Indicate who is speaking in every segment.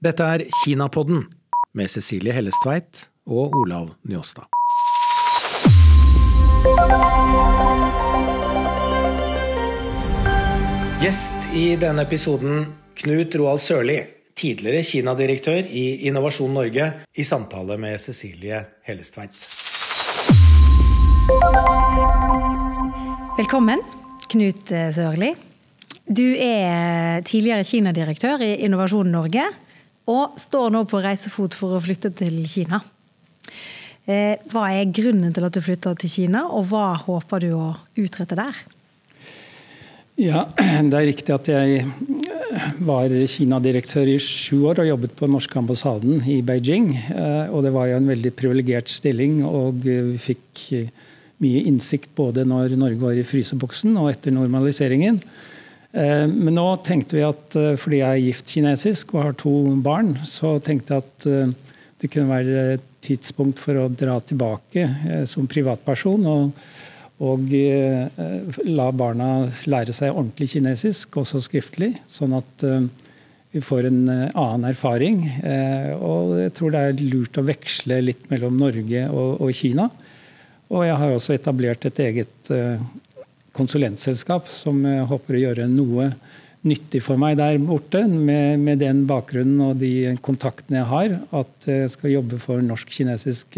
Speaker 1: Dette er Kinapodden med Cecilie Hellestveit og Olav Njåstad. Gjest i denne episoden Knut Roald Sørli, tidligere Kina-direktør i Innovasjon Norge, i samtale med Cecilie Hellestveit.
Speaker 2: Velkommen, Knut Sørli. Du er tidligere Kina-direktør i Innovasjon Norge, og står nå på reisefot for å flytte til Kina. Eh, hva er grunnen til at du flytter til Kina, og hva håper du å utrette der?
Speaker 3: Ja, Det er riktig at jeg eh, var Kina-direktør i sju år og jobbet på den norske ambassaden i Beijing. Eh, og det var jo en veldig privilegert stilling, og vi fikk mye innsikt både når Norge var i fryseboksen og etter normaliseringen. Men nå tenkte vi at fordi jeg er gift kinesisk og har to barn, så tenkte jeg at det kunne være et tidspunkt for å dra tilbake som privatperson. og og eh, la barna lære seg ordentlig kinesisk, også skriftlig, sånn at eh, vi får en eh, annen erfaring. Og jeg tror det er lurt å veksle litt mellom Norge og, Kina. Og jeg har også etablert et eget konsulentselskap som jeg håper å gjøre noe nyttig for meg der borte, med, med den bakgrunnen og de kontaktene jeg har. At jeg skal jobbe for norsk-kinesisk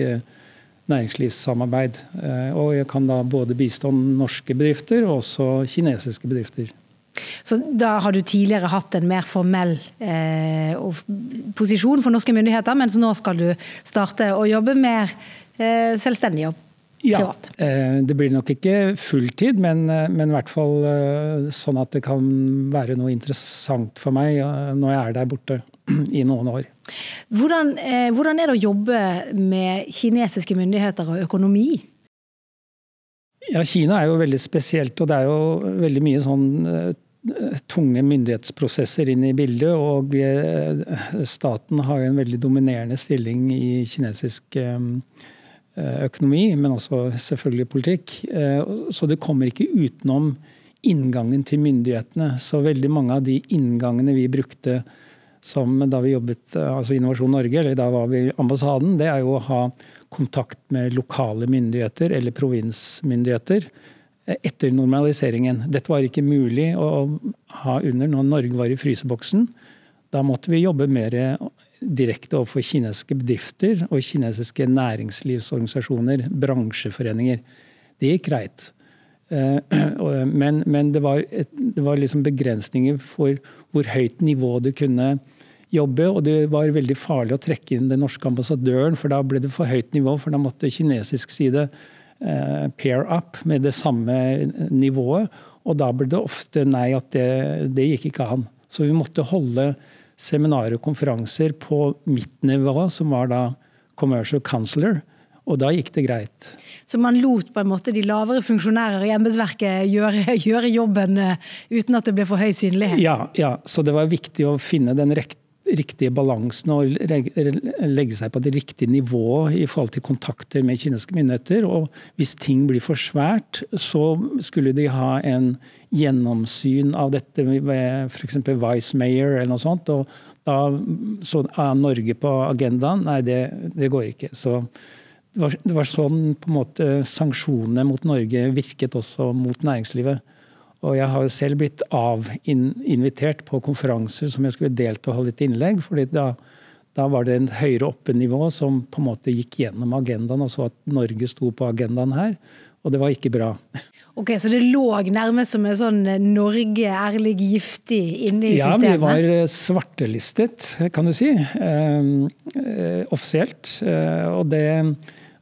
Speaker 3: næringslivssamarbeid. Eh, og jeg kan da både bistå norske bedrifter og også kinesiske bedrifter.
Speaker 2: Så da har du tidligere hatt en mer formell eh, posisjon for norske myndigheter, mens nå skal du starte å jobbe mer eh, selvstendig og privat?
Speaker 3: Ja, eh, det blir nok ikke fulltid, men, eh, men, i hvert fall eh, sånn at det kan være noe interessant for meg når jeg er der borte i noen år.
Speaker 2: Hvordan, hvordan, er det å jobbe med kinesiske myndigheter og økonomi?
Speaker 3: Ja, Kina er jo veldig spesielt, og det er jo veldig mye sånn tunge myndighetsprosesser inn i bildet. Og staten har en veldig dominerende stilling i kinesisk eh, økonomi, men også selvfølgelig politikk. Eh, så det kommer ikke utenom inngangen til myndighetene. Så veldig mange av de inngangene vi brukte som da vi jobbet eh, altså Innovasjon Norge, eller da var vi ambassaden, det er jo å ha kontakt med lokale myndigheter eller provinsmyndigheter eh, etter normaliseringen. Dette var ikke mulig å ha under når Norge var i fryseboksen. Da måtte vi jobbe mer direkte overfor kinesiske bedrifter og kinesiske næringslivsorganisasjoner, bransjeforeninger. Det gikk greit. Eh, men, men det, var et, det var liksom begrensninger for hvor høyt nivå du kunne jobbe. Og det var veldig farlig å trekke inn den norske ambassadøren, for da ble det for høyt nivå. For da måtte kinesisk side eh, pair up med det samme nivået. Og da ble det ofte nei, at det, det gikk ikke an. Så vi måtte holde seminarer og konferanser på mitt nivå, som var da commercial counselor. Og da gikk det greit.
Speaker 2: Så man lot på en måte de lavere funksjonærer i embetsverket gjøre, gjøre, jobben eh, uten at det ble for høy synlighet?
Speaker 3: Ja, ja, så det var viktig å finne den riktige balansen og legge seg på det riktige nivået i forhold til kontakter med kinesiske myndigheter. Og hvis ting blir for svært, så skulle de ha en gjennomsyn av dette ved f.eks. Vice Mayor eller noe sånt. og da så er Norge på agendaen. Nei, det, det går ikke. Så det var, det var, sånn på en måte sanksjonene mot Norge virket også mot næringslivet. Og jeg har jo selv blitt avinvitert på konferanser som jeg skulle delt og holde et innlegg. fordi da, da var det en høyere oppe nivå som på en måte gikk gjennom agendaen og så at Norge sto på agendaen her. Og det var ikke bra.
Speaker 2: Ok, Så det lå nærmest som en sånn Norge ærlig giftig inne i
Speaker 3: ja,
Speaker 2: systemet?
Speaker 3: Ja, vi var eh, svartelistet, kan du si. Eh, eh, offisielt. Eh, og det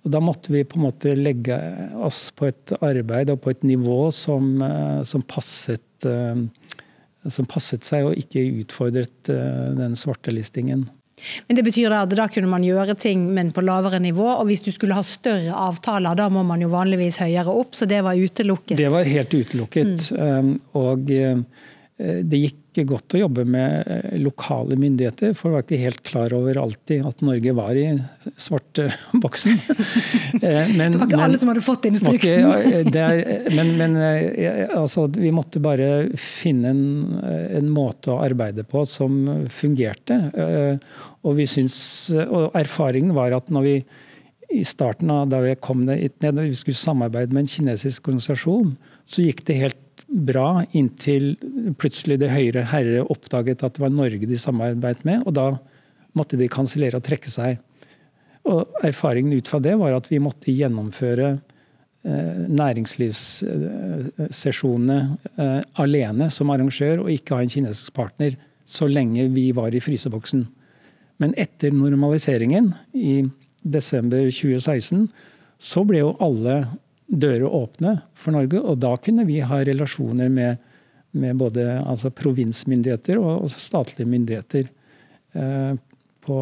Speaker 3: og da måtte vi på en måte legge oss på et arbeid og på et nivå som, eh, som, passet, eh, som passet seg, og ikke utfordret eh, den svartelistingen.
Speaker 2: Men det betyr at da kunne man gjøre ting, men på lavere nivå. Og hvis du skulle ha større avtaler, da må man jo vanligvis høyere opp, så det var utelukket?
Speaker 3: Det var helt utelukket. Mm. Og det gikk like godt å jobbe med eh, lokale myndigheter, for jeg var ikke helt klar over alltid at Norge var i svarteboksen.
Speaker 2: Eh, men, det var ikke men, alle som hadde fått instruksen?
Speaker 3: Ikke, er, men, men altså, vi måtte bare finne en, en, måte å arbeide på som fungerte. Og, vi syns, og erfaringen var at når vi i starten av da vi kom ned, vi skulle samarbeide med en kinesisk organisasjon, så gikk det helt bra inntil plutselig det høyere herre oppdaget at det var Norge de samarbeidet med, og da måtte de kansellere og trekke seg. Og Erfaringen ut fra det var at vi måtte gjennomføre eh, næringslivssesjonene eh, alene som arrangør, og ikke ha en kinesisk partner så lenge vi var i fryseboksen. Men etter normaliseringen i desember 2016 så ble jo alle dører åpne for Norge. Og da kunne vi ha relasjoner med, med både altså provinsmyndigheter og, og, statlige myndigheter eh, på,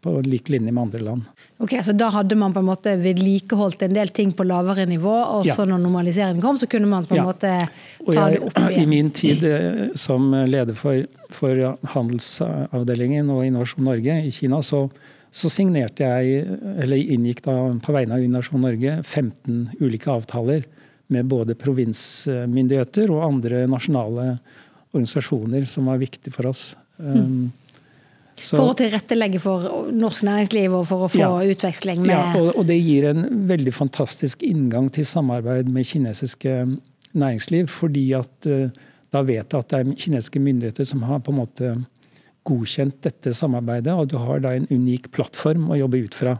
Speaker 3: på lik linje med andre land.
Speaker 2: Ok, Så da hadde man på en måte vedlikeholdt en del ting på lavere nivå, og så ja. når normaliseringen kom, så kunne man på en ja. måte ta jeg, det opp igjen?
Speaker 3: I min tid eh, som leder for, for handelsavdelingen og Innovasjon Norge i Kina, så så signerte jeg, eller inngikk da på vegne av Innovasjon Norge 15 ulike avtaler med både provinsmyndigheter og andre nasjonale organisasjoner som var viktige for oss. Mm.
Speaker 2: Så, for å tilrettelegge for norsk næringsliv og for å få ja, utveksling med
Speaker 3: Ja, og, og, det gir en veldig fantastisk inngang til samarbeid med kinesiske næringsliv. Fordi at uh, da vet du at det er kinesiske myndigheter som har på en måte godkjent dette samarbeidet, og du har da en unik plattform å jobbe ut fra.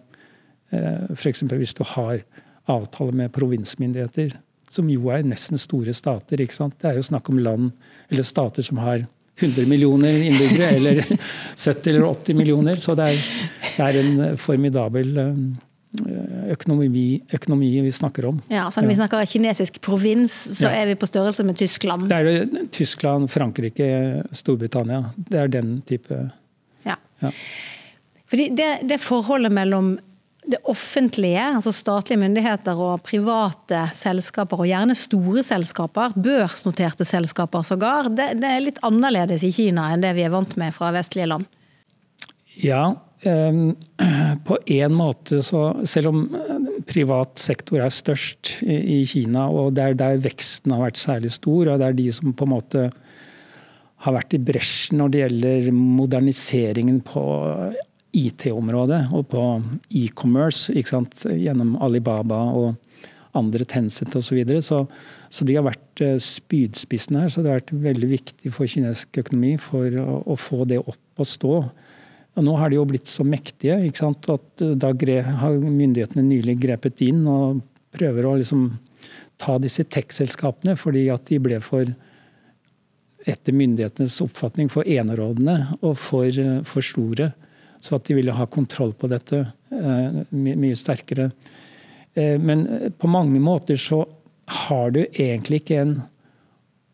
Speaker 3: Eh, F.eks. hvis du har avtale med provinsmyndigheter, som jo er nesten store stater. ikke sant? Det er jo snakk om land eller stater som har 100 millioner innbyggere, eller 70 eller 80 millioner. Så det er, det er en formidabel eh, økonomi, økonomi, vi snakker om.
Speaker 2: Ja, så Når vi snakker kinesisk provins, så ja. er vi på størrelse med Tyskland?
Speaker 3: Det er Tyskland, Frankrike, Storbritannia. Det er den type
Speaker 2: Ja. ja. Fordi det, det, forholdet mellom det offentlige, altså statlige myndigheter og private selskaper, og gjerne store selskaper, børsnoterte selskaper sågar, det, det er litt annerledes i Kina enn det vi er vant med fra vestlige land?
Speaker 3: Ja, på en måte så Selv om privat sektor er størst i Kina, og det er der veksten har vært særlig stor, og det er de som på en måte har vært i bresjen når det gjelder moderniseringen på IT-området og på e-commerce gjennom Alibaba og andre Tencent osv. Så, videre. så Så de har vært spydspissen her. Så det har vært veldig viktig for kinesisk økonomi for å, å få det opp og stå. Og nå har de jo blitt så mektige ikke sant? at eh, da har myndighetene nylig grepet inn og prøver å liksom ta disse tech-selskapene fordi at de ble for etter myndighetenes oppfatning for enerådende og for, eh, for store. Så at de ville ha kontroll på dette eh, mye sterkere. Men på mange måter så har du egentlig ikke en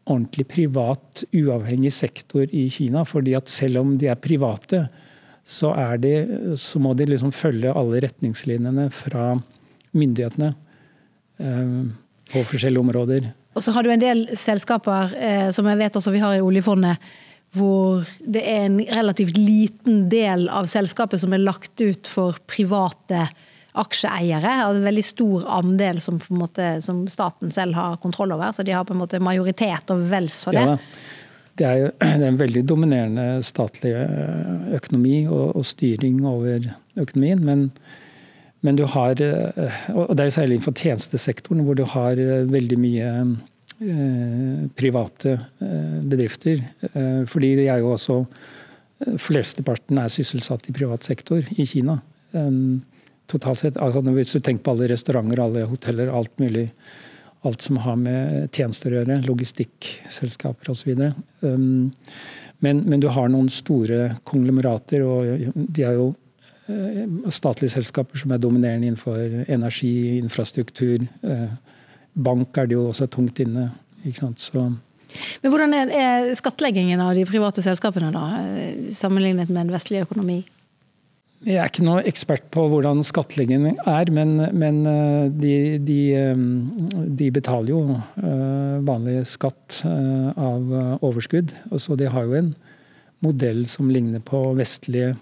Speaker 3: ordentlig privat, uavhengig sektor i Kina. fordi at selv om de er private, så, de, så må de liksom følge alle retningslinjene fra myndighetene eh, på forskjellige områder.
Speaker 2: Og så har du en del selskaper eh, som jeg vet også vi har i oljefondet, hvor det er en relativt liten del av selskapet som er lagt ut for private aksjeeiere. En veldig stor andel som, måte, som, staten selv har kontroll over. Så de har på en måte majoritet og vels for det. Ja,
Speaker 3: det er det er en veldig dominerende statlig eh, økonomi og, og styring over økonomien. Men, men, du har eh, Og det er særlig innenfor tjenestesektoren hvor du har eh, veldig mye private bedrifter. Fordi de er jo også Flesteparten er sysselsatt i privat sektor i Kina. totalt sett, altså Hvis du tenker på alle restauranter, alle hoteller, alt mulig alt som har med tjenester å gjøre, logistikkselskaper osv. Um, men, men du har noen store konglomerater, og de er jo eh, statlige selskaper som er dominerende innenfor energi, infrastruktur. Eh, bank er det jo også tungt inne.
Speaker 2: men Hvordan er skattleggingen av de private selskapene, da, sammenlignet med en vestlig økonomi?
Speaker 3: Jeg er ikke noe ekspert på hvordan skattleggingen er, men, men de, de, de, betaler jo vanlig skatt av overskudd. Så de har jo en modell som ligner på vestlige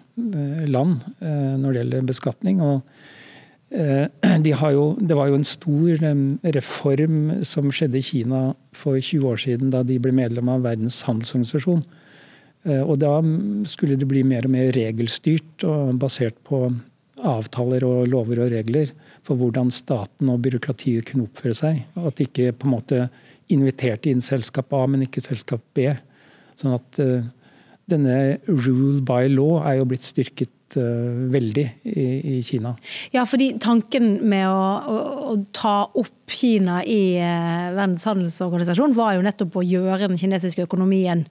Speaker 3: land når det gjelder beskatning. og De jo, det var jo en stor reform som skjedde i Kina for 20 år siden, da de ble medlem av Verdens handelsorganisasjon. Eh, og da skulle det bli mer og mer regelstyrt og basert på avtaler og lover og regler for hvordan staten og byråkratiet kunne oppføre seg. Og at de ikke på en måte inviterte inn selskap A, men ikke selskap B. Sånn at uh, denne rule by law er jo blitt styrket uh, veldig i, i, Kina.
Speaker 2: Ja, fordi tanken med å, å, å ta opp Kina i uh, Verdens handelsorganisasjon var jo nettopp å gjøre den kinesiske økonomien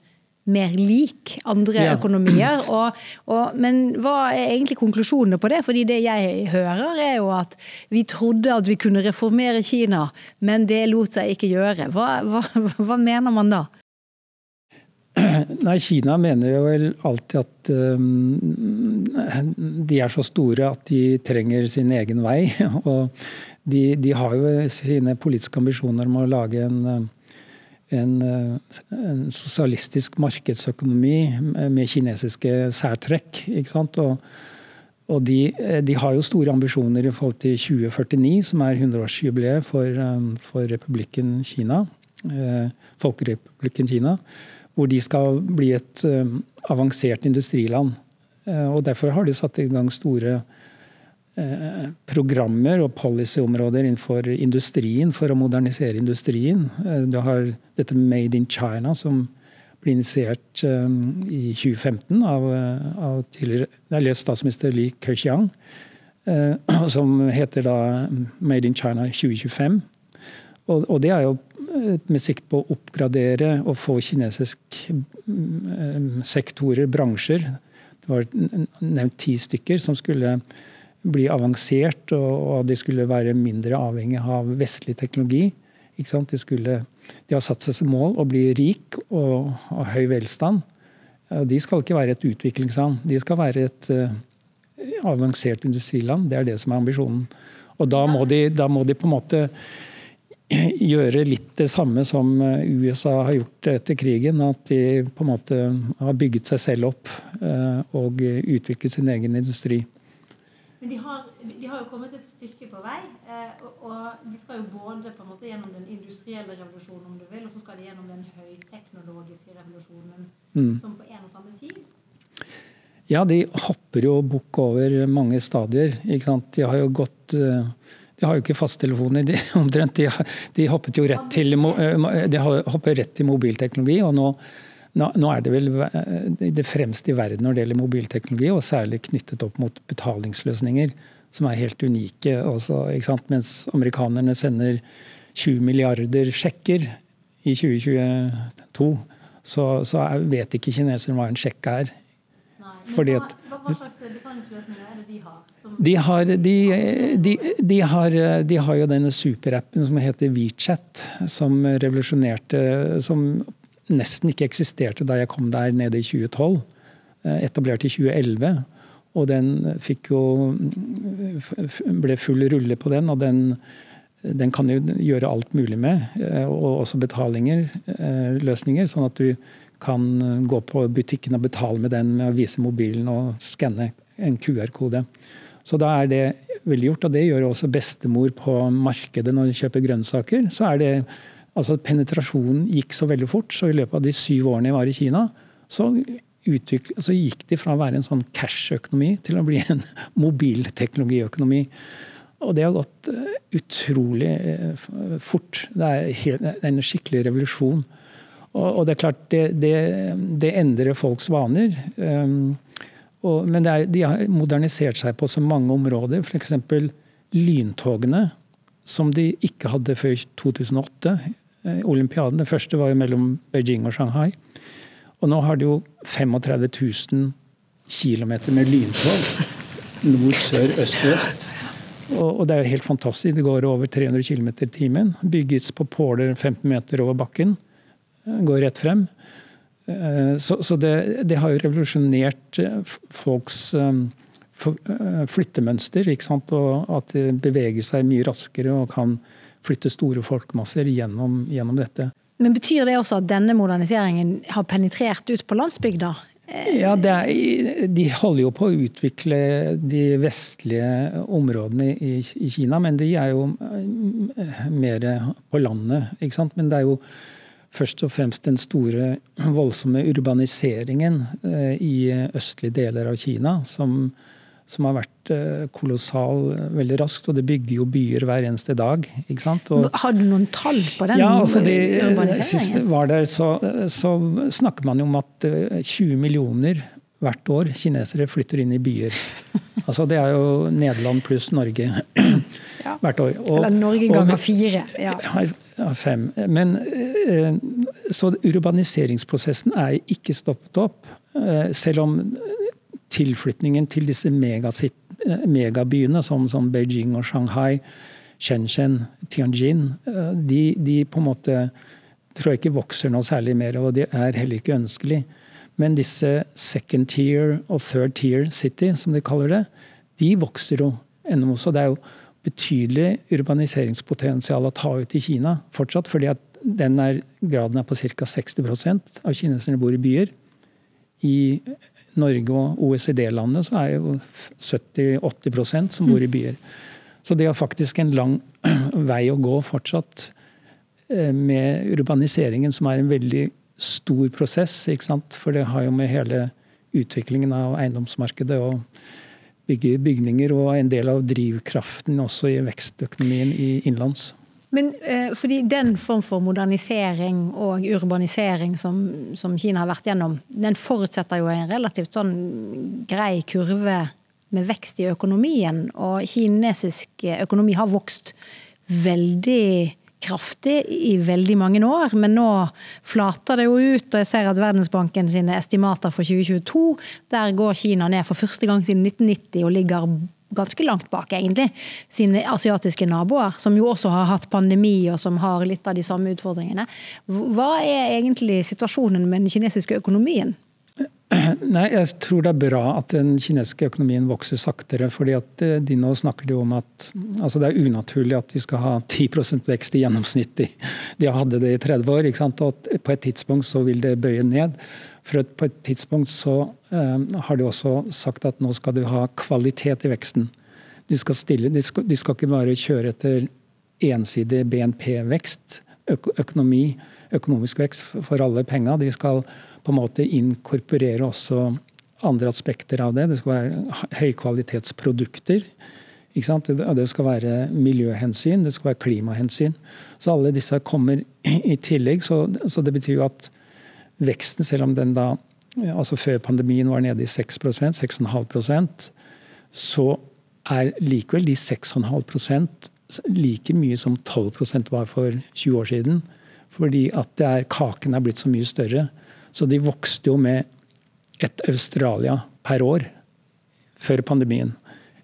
Speaker 2: mer lik andre ja. økonomier. Og, og, men hva er egentlig konklusjonene på det? Fordi det jeg hører, er jo at vi trodde at vi kunne reformere Kina, men det lot seg ikke gjøre. Hva, hva, hva mener man da?
Speaker 3: Nei, Kina mener jo vel alltid at um, de er så store at de trenger sin egen vei. Og de, de har jo sine politiske ambisjoner om å lage en en, en, sosialistisk markedsøkonomi med kinesiske særtrekk. ikke sant? Og, og de, de, har jo store ambisjoner i forhold til 2049, som er 100-årsjubileet for, for, republikken Kina. Eh, Folkerepublikken Kina. Hvor de skal bli et avansert industriland. Eh, og Derfor har de satt i gang store Eh, programmer og policyområder innenfor industrien for å modernisere industrien. Eh, du har dette Made in China som ble initiert eh, i 2015 av, av tidligere statsminister Li Keqiang. Som heter da Made in China 2025. Og, og det er jo med sikt på å oppgradere og få kinesiske sektorer, bransjer. Det var nevnt ti stykker som skulle bli avansert, og at de skulle være mindre avhengig av vestlig teknologi. De, skulle, de, har satt seg som mål å bli rik og ha høy velstand. De skal ikke være et utviklingsland, de skal være et uh, avansert industriland. Det er det som er ambisjonen. Og da må de, da må de på en måte gjøre litt det samme som eh, USA har gjort etter krigen. At de på en måte har bygget seg selv opp uh, og utviklet sin egen industri.
Speaker 2: Men de har, de har, jo kommet et stykke på vei. Eh, og, og, de skal jo både på en måte gjennom den industrielle revolusjonen, om du vil, og så skal de gjennom den høyteknologiske revolusjonen mm. som på en og samme tid.
Speaker 3: Ja, de hopper jo bukk over mange stadier. ikke sant? De har jo gått eh, de har jo ikke fasttelefoner, de, omtrent. De, de, hoppet jo rett til, eh, de rett til mobilteknologi. og nå nå, nå, er det vel eh, det fremste i verden når det gjelder mobilteknologi, og særlig knyttet opp mot betalingsløsninger, som er helt unike. Også, Mens amerikanerne sender 20 milliarder sjekker i 2022, så, så vet ikke kineserne hva en sjekk er.
Speaker 2: Nei, Fordi hva, hva slags betalingsløsninger er det de har?
Speaker 3: De har, de, de, de, har, de har, jo denne superappen som heter WeChat, som revolusjonerte Som nesten ikke eksisterte da jeg kom der nede i 2012. Eh, etablert i 2011. Og den fikk jo ble full rulle på den, og den, den kan jo gjøre alt mulig med. Eh, og også betalinger, eh, løsninger, sånn at du kan gå på butikken og betale med den med å vise mobilen og skanne en QR-kode. Så da er det veldig gjort, og det gjør også bestemor på markedet når hun kjøper grønnsaker. Så er det Altså Penetrasjonen gikk så veldig fort, så i løpet av de syv årene jeg var i Kina, så, utviklet, så gikk de fra å være en sånn cash-økonomi til å bli en mobilteknologiøkonomi. Og det har gått uh, utrolig uh, fort. Det er, en skikkelig revolusjon. Og det er klart, det, det, det endrer folks vaner. Um, og, men er, de har modernisert seg på så mange områder. F.eks. lyntogene, som de ikke hadde før 2008. Eh, olympiaden. Den første var jo mellom Beijing og Shanghai. Og nå har de jo 35 000 km med lyntog. Nord, sør, øst, vest. Og, og, det er jo helt fantastisk. Det går over 300 km i timen. Bygges på påler 15 meter over bakken. Eh, går rett frem. Eh, så, så det, det, har jo revolusjonert folks flyttemønster. Og at de beveger seg mye raskere og kan flytte store folkemasser gjennom, gjennom dette.
Speaker 2: Men Betyr det også at denne moderniseringen har penetrert ut på landsbygda?
Speaker 3: Ja, er, De holder jo på å utvikle de vestlige områdene i, i, Kina, men de er jo eh, mer på landet. ikke sant? Men det er jo først og fremst den store, voldsomme urbaniseringen eh, i østlige deler av Kina som, som har vært eh, kolossal veldig raskt. Og det bygger jo byer hver eneste dag. ikke sant? Og,
Speaker 2: har du noen tall på den
Speaker 3: ja, altså de, urbaniseringen? Sist var der, så, så snakker man jo om at 20 eh, millioner hvert år kinesere flytter inn i byer. Altså Det er jo Nederland pluss Norge ja. hvert år.
Speaker 2: Og, Eller Norge ganger fire.
Speaker 3: Ja. ja. fem. Men eh, Så urbaniseringsprosessen er ikke stoppet opp. Selv om tilflytningen til disse eh, megabyene som, som, Beijing og Shanghai, Shenzhen, Tianjin, eh, de, de, på en måte tror jeg ikke vokser noe særlig mer, og det er heller ikke ønskelig. Men disse second tier og third tier city, som de kaller det, de vokser jo ennå Så Det er jo betydelig urbaniseringspotensial å ta ut i Kina fortsatt, fordi at den er, graden er på ca. 60% av kineserne bor i byer. I Norge og OECD-landene så er jo 70-80% som bor i byer. Så det er faktisk en lang vei å gå fortsatt eh, med urbaniseringen, som er en veldig stor prosess. ikke sant? For det har jo med hele utviklingen av eiendomsmarkedet og bygge bygninger og en del av drivkraften også i vekstøkonomien i innenlands.
Speaker 2: Men eh, fordi den form for modernisering og urbanisering som, som, Kina har vært gjennom, den forutsetter jo en relativt sånn grei kurve med vekst i økonomien. Og kinesisk økonomi har vokst veldig kraftig i veldig mange år, men nå flater det jo ut. Og jeg ser at Verdensbanken sine estimater for 2022, der går Kina ned for første gang siden 1990 og ligger ganske langt bak, egentlig, sine asiatiske naboer, som jo også har hatt pandemi og som har litt av de samme utfordringene. Hva er egentlig situasjonen med den kinesiske økonomien?
Speaker 3: Nei, Jeg tror det er bra at den kinesiske økonomien vokser saktere. fordi at eh, de nå snakker de om at altså det er unaturlig at de skal ha 10% vekst i gjennomsnitt. De hadde det i 30 år, ikke sant? og på et tidspunkt så vil det bøye ned. For på et tidspunkt så uh, har de også sagt at nå skal de ha kvalitet i veksten. De skal, stille, du skal, du skal ikke bare kjøre etter ensidig BNP-vekst, økonomi, økonomisk vekst for alle penga. De skal på en måte inkorporere også andre aspekter av det. Det skal være høykvalitetsprodukter. Det skal være miljøhensyn, det skal være klimahensyn. Så alle disse kommer i tillegg. Så, så det betyr jo at veksten, selv om den da altså før pandemien var nede i 6% 6,5% så er likevel de 6,5% like mye som 12% var for 20 år siden. Fordi at er, kaken er blitt så mye større. Så de vokste jo med et Australia per år før pandemien.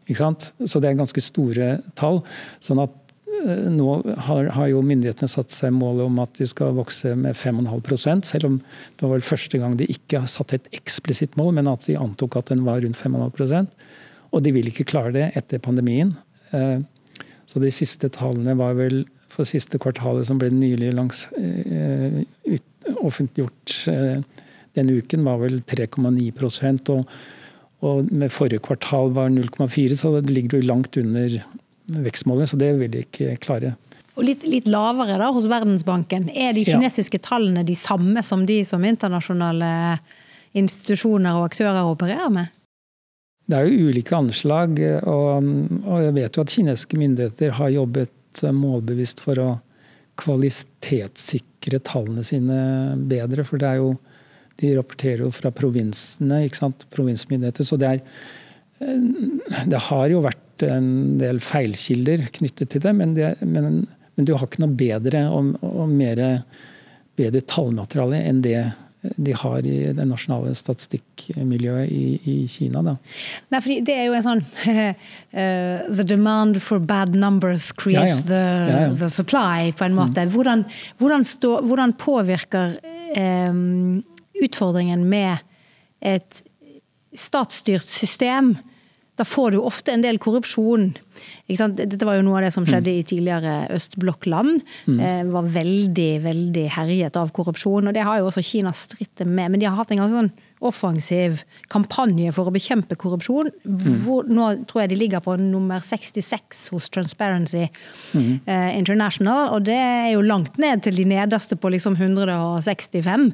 Speaker 3: Så det er ganske store tall. sånn at Eh, nå har, har, jo myndighetene satt seg målet om at de skal vokse med 5,5 selv om det var vel første gang de ikke har satt et eksplisitt mål, men at de antok at den var rundt 5,5% Og de vil ikke klare det etter pandemien. Eh, så de siste tallene var vel for siste kvartalet som ble nylig langs, ut, offentliggjort denne uken, var vel 3,9 og, og med forrige kvartal var 0,4, så det ligger jo langt under vekstmålet, så det vil de ikke klare.
Speaker 2: Og litt, litt, lavere da hos Verdensbanken. Er de kinesiske ja. tallene de samme som de som internasjonale institusjoner og aktører opererer med?
Speaker 3: Det er jo ulike anslag, og, og jeg vet jo at kinesiske myndigheter har jobbet målbevisst for å kvalitetssikre tallene sine bedre. For det er jo De rapporterer jo fra provinsene, ikke sant? provinsmyndigheter. Så det er Det har jo vært en del feilkilder knyttet til det, men, det, men, men du har ikke noe bedre og, og mer, bedre tallmateriale enn det de har i det nasjonale statistikkmiljøet i, i Kina. Da.
Speaker 2: Nei, fordi det er jo en sånn uh, The demand for bad numbers creates ja, ja. The, ja, the, supply, på en måte. Mm. Hvordan, hvordan, stå, hvordan, påvirker um, utfordringen med et statsstyrt system da får du ofte en del korrupsjon. Dette var jo noe av det som skjedde i tidligere østblokkland. Mm. Eh, var veldig, veldig herjet av korrupsjon. Og det har jo også Kina strittet med. Men de har hatt en ganske sånn offensiv kampanje for å bekjempe korrupsjon. Mm. Hvor, nå tror jeg de ligger på nummer 66 hos Transparency mm. eh, International. Og det er jo langt ned til de nederste på liksom 165.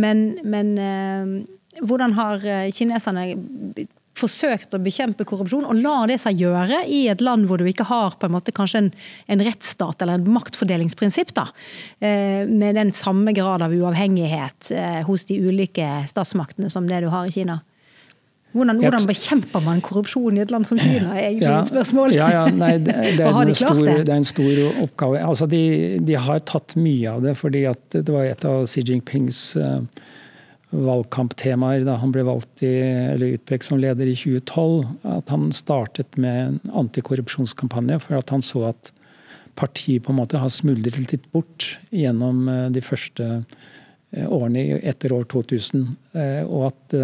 Speaker 2: Men, men eh, hvordan har eh, kineserne forsøkt å bekjempe korrupsjon, og lar det seg gjøre i et land hvor du ikke har på en måte kanskje en, en rettsstat eller en maktfordelingsprinsipp, da, eh, med den samme grad av uavhengighet eh, hos de ulike statsmaktene som det du har i Kina? Hvordan, hvordan, bekjemper man korrupsjon i et land som Kina, er egentlig ja, mitt spørsmål.
Speaker 3: Ja, ja, nei, det, det, er de stor, det, er en stor oppgave. Altså, de, de, har tatt mye av det, fordi det var et av Xi Jinpings uh, valgkamptemaer da han ble valgt i, eller utpekt som leder i 2012, at han startet med en antikorrupsjonskampanje for at han så at partiet på en måte har smuldret litt bort gjennom eh, de første eh, årene etter år 2000. Eh, og at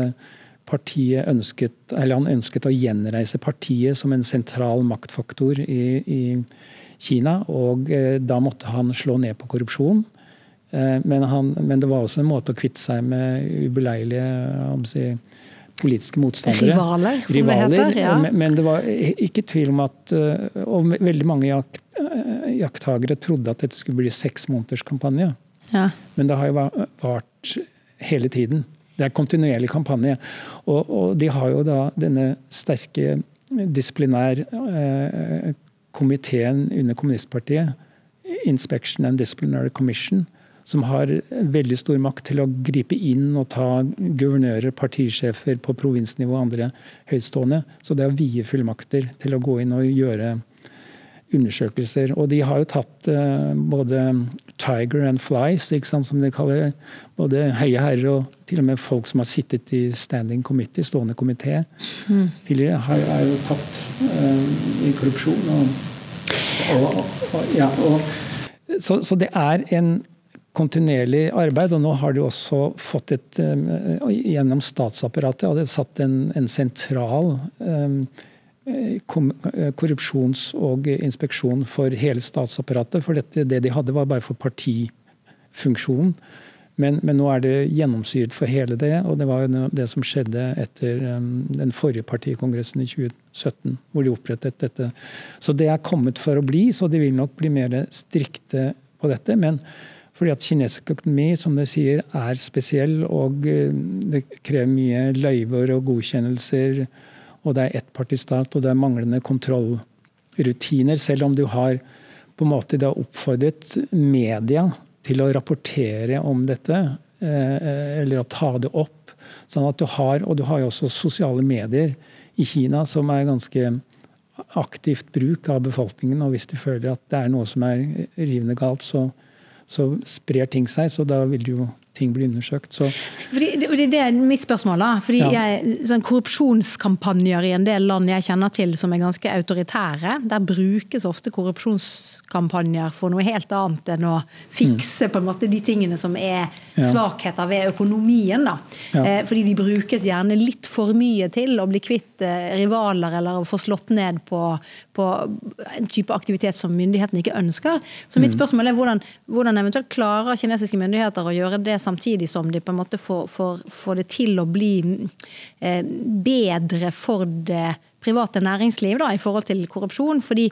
Speaker 3: partiet ønsket, eller han ønsket å gjenreise partiet som en sentral maktfaktor i, i Kina. Og da måtte han slå ned på korrupsjon. Eh, men, han, men, det var også en måte å kvitte seg med ubeleilige si, politiske motstandere.
Speaker 2: Rivaler, som Rivaler, det heter. Ja.
Speaker 3: Men det var ikke tvil om at eh, Og veldig mange jakt, eh, jakttagere trodde at dette skulle bli seks måneders kampanje. Ja. Men det har jo vart hele tiden. Det er kontinuerlig kampanje. Og, og de har jo da denne sterke disiplinær eh, komiteen under kommunistpartiet, Inspection and Disciplinary Commission, som har veldig stor makt til å gripe inn og ta guvernører, partisjefer på provinsnivå og andre høytstående. Så det er vide fullmakter til å gå inn og gjøre undersøkelser. Og de har jo tatt uh, både tiger and flies, sant, som de kaller det. Både høye herrer og til og med folk som har sittet i standing committee, stående komité mm. tidligere, har, er jo tatt uh, i korrupsjon. Og, og, og, ja, så, så, det er en kontinuerlig arbeid. Og nå har de også fått et eh, Gjennom statsapparatet har de satt en, en sentral um, korrupsjons- og inspeksjon for hele statsapparatet. For dette, det de hadde, var bare for partifunksjonen. Men, men, nå er det gjennomsyret for hele det, og det var det som skjedde etter den forrige partikongressen i 2017, hvor de opprettet dette. Så det er kommet for å bli, så de vil nok bli mer strikte på dette. Men fordi at kinesisk økonomi som du sier, er spesiell, og eh, det krever mye løyver og godkjennelser. Og det er ettpartistat, og det er manglende kontrollrutiner. Selv om du har på en måte da oppfordret media til å rapportere om dette, eh, eller å ta det opp. Sånn at du har, Og du har jo også sosiale medier i Kina som er ganske aktivt bruk av befolkningen. Og hvis de føler at det er noe som er rivende galt, så, så sprer ting seg. Så da vil jo ting blir undersøkt. Så.
Speaker 2: Fordi, det, det er mitt spørsmål. da. Fordi ja. jeg, sånn Korrupsjonskampanjer i en del land jeg kjenner til som er ganske autoritære, der brukes ofte korrupsjonskampanjer for noe helt annet enn å fikse mm. på en måte de tingene som er svakheter ved økonomien. da. Ja. Eh, fordi de brukes gjerne litt for mye til å bli kvitt eh, rivaler eller å få slått ned på, på en type aktivitet som myndighetene ikke ønsker. Så mitt mm. spørsmål er hvordan, hvordan eventuelt klarer kinesiske myndigheter å gjøre det samtidig som de på en måte får, får, får det til å bli eh, bedre for det private næringsliv da, i forhold til korrupsjon. Fordi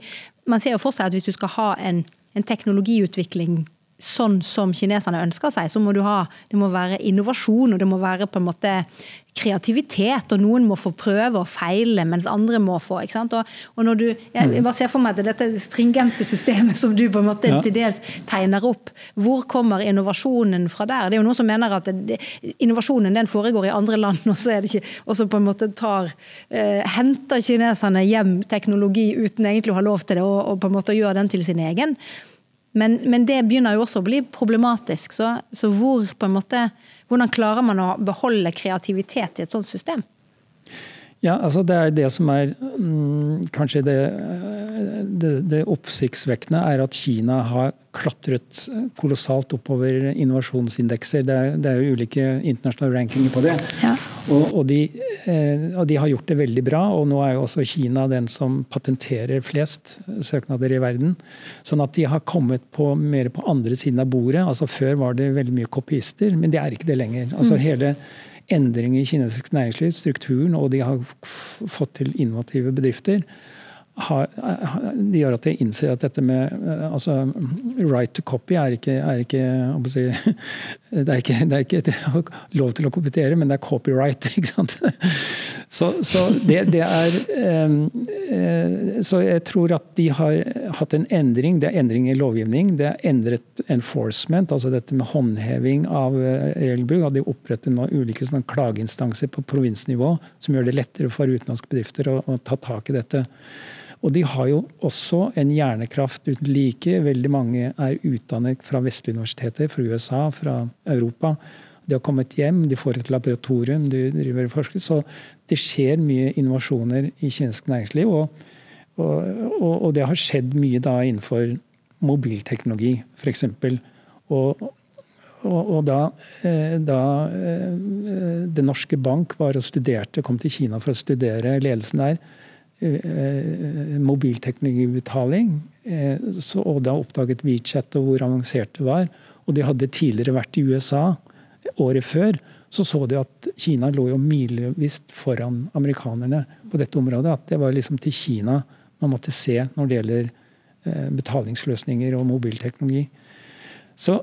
Speaker 2: man ser jo for seg at hvis du skal ha en, en teknologiutvikling sånn som kineserne ønsker seg, så må du ha Det må være innovasjon, og det må være på en måte kreativitet. Og noen må få prøve og feile, mens andre må få. ikke sant? Og, og når du, jeg, bare ser for meg at dette stringente systemet som du på en måte ja. til dels tegner opp, hvor kommer innovasjonen fra der? Det er jo noen som mener at det, innovasjonen den foregår i andre land, og så det ikke, og så på en måte tar, eh, henter kineserne hjem teknologi uten egentlig å ha lov til det, og, og på en måte gjør den til sin egen. Men, men, det begynner jo også å bli problematisk. Så, så hvor, måte, hvordan klarer man å beholde kreativitet i et sånt system?
Speaker 3: Ja, altså Det er det som er mm, kanskje det, det, det oppsiktsvekkende er at Kina har klatret kolossalt oppover innovasjonsindekser. Det er, det er jo ulike internasjonale rankinger på det. Ja. Og, og, de, eh, og, de, har gjort det veldig bra. Og nå er jo også Kina den som patenterer flest søknader i verden. Sånn at de har kommet på, mer på andre siden av bordet. Altså Før var det veldig mye kopiister, men det er ikke det lenger. Altså mm. hele endringen i kinesisk næringsliv, strukturen, og de har fått til innovative bedrifter har, de gjør at jeg innser at dette med eh, altså, right to copy er ikke, er ikke, si, det, er ikke det er ikke, lov til å kopiere, men det er copyright. ikke sant? Så, så det, det, er eh, Så jeg tror at de har hatt en endring. Det er endring i lovgivning. Det er endret enforcement, altså dette med håndheving av eh, regelbruk. De oppretter nå ulike sånne klageinstanser på provinsnivå som gjør det lettere for utenlandske bedrifter å, å ta tak i dette. Og de har jo også en hjernekraft uten like. Veldig mange er utdannet fra vestlige universiteter, fra USA, fra Europa. De har kommet hjem, de får et laboratorium, de driver forsker. Så det skjer mye innovasjoner i kinesisk næringsliv. Og, og, og det har skjedd mye da innenfor mobilteknologi, f.eks. Og, og, og da, eh, da, eh, Det norske Bank var og studerte, kom til Kina for å studere ledelsen der, Eh, mobilteknologibetaling. så, så da oppdaget WeChat og hvor avansert det var. Og de hadde tidligere vært i USA året før. Så så de at Kina lå jo milevis foran amerikanerne på dette området. At det var liksom til Kina man måtte se når det gjelder eh, betalingsløsninger og mobilteknologi. Så,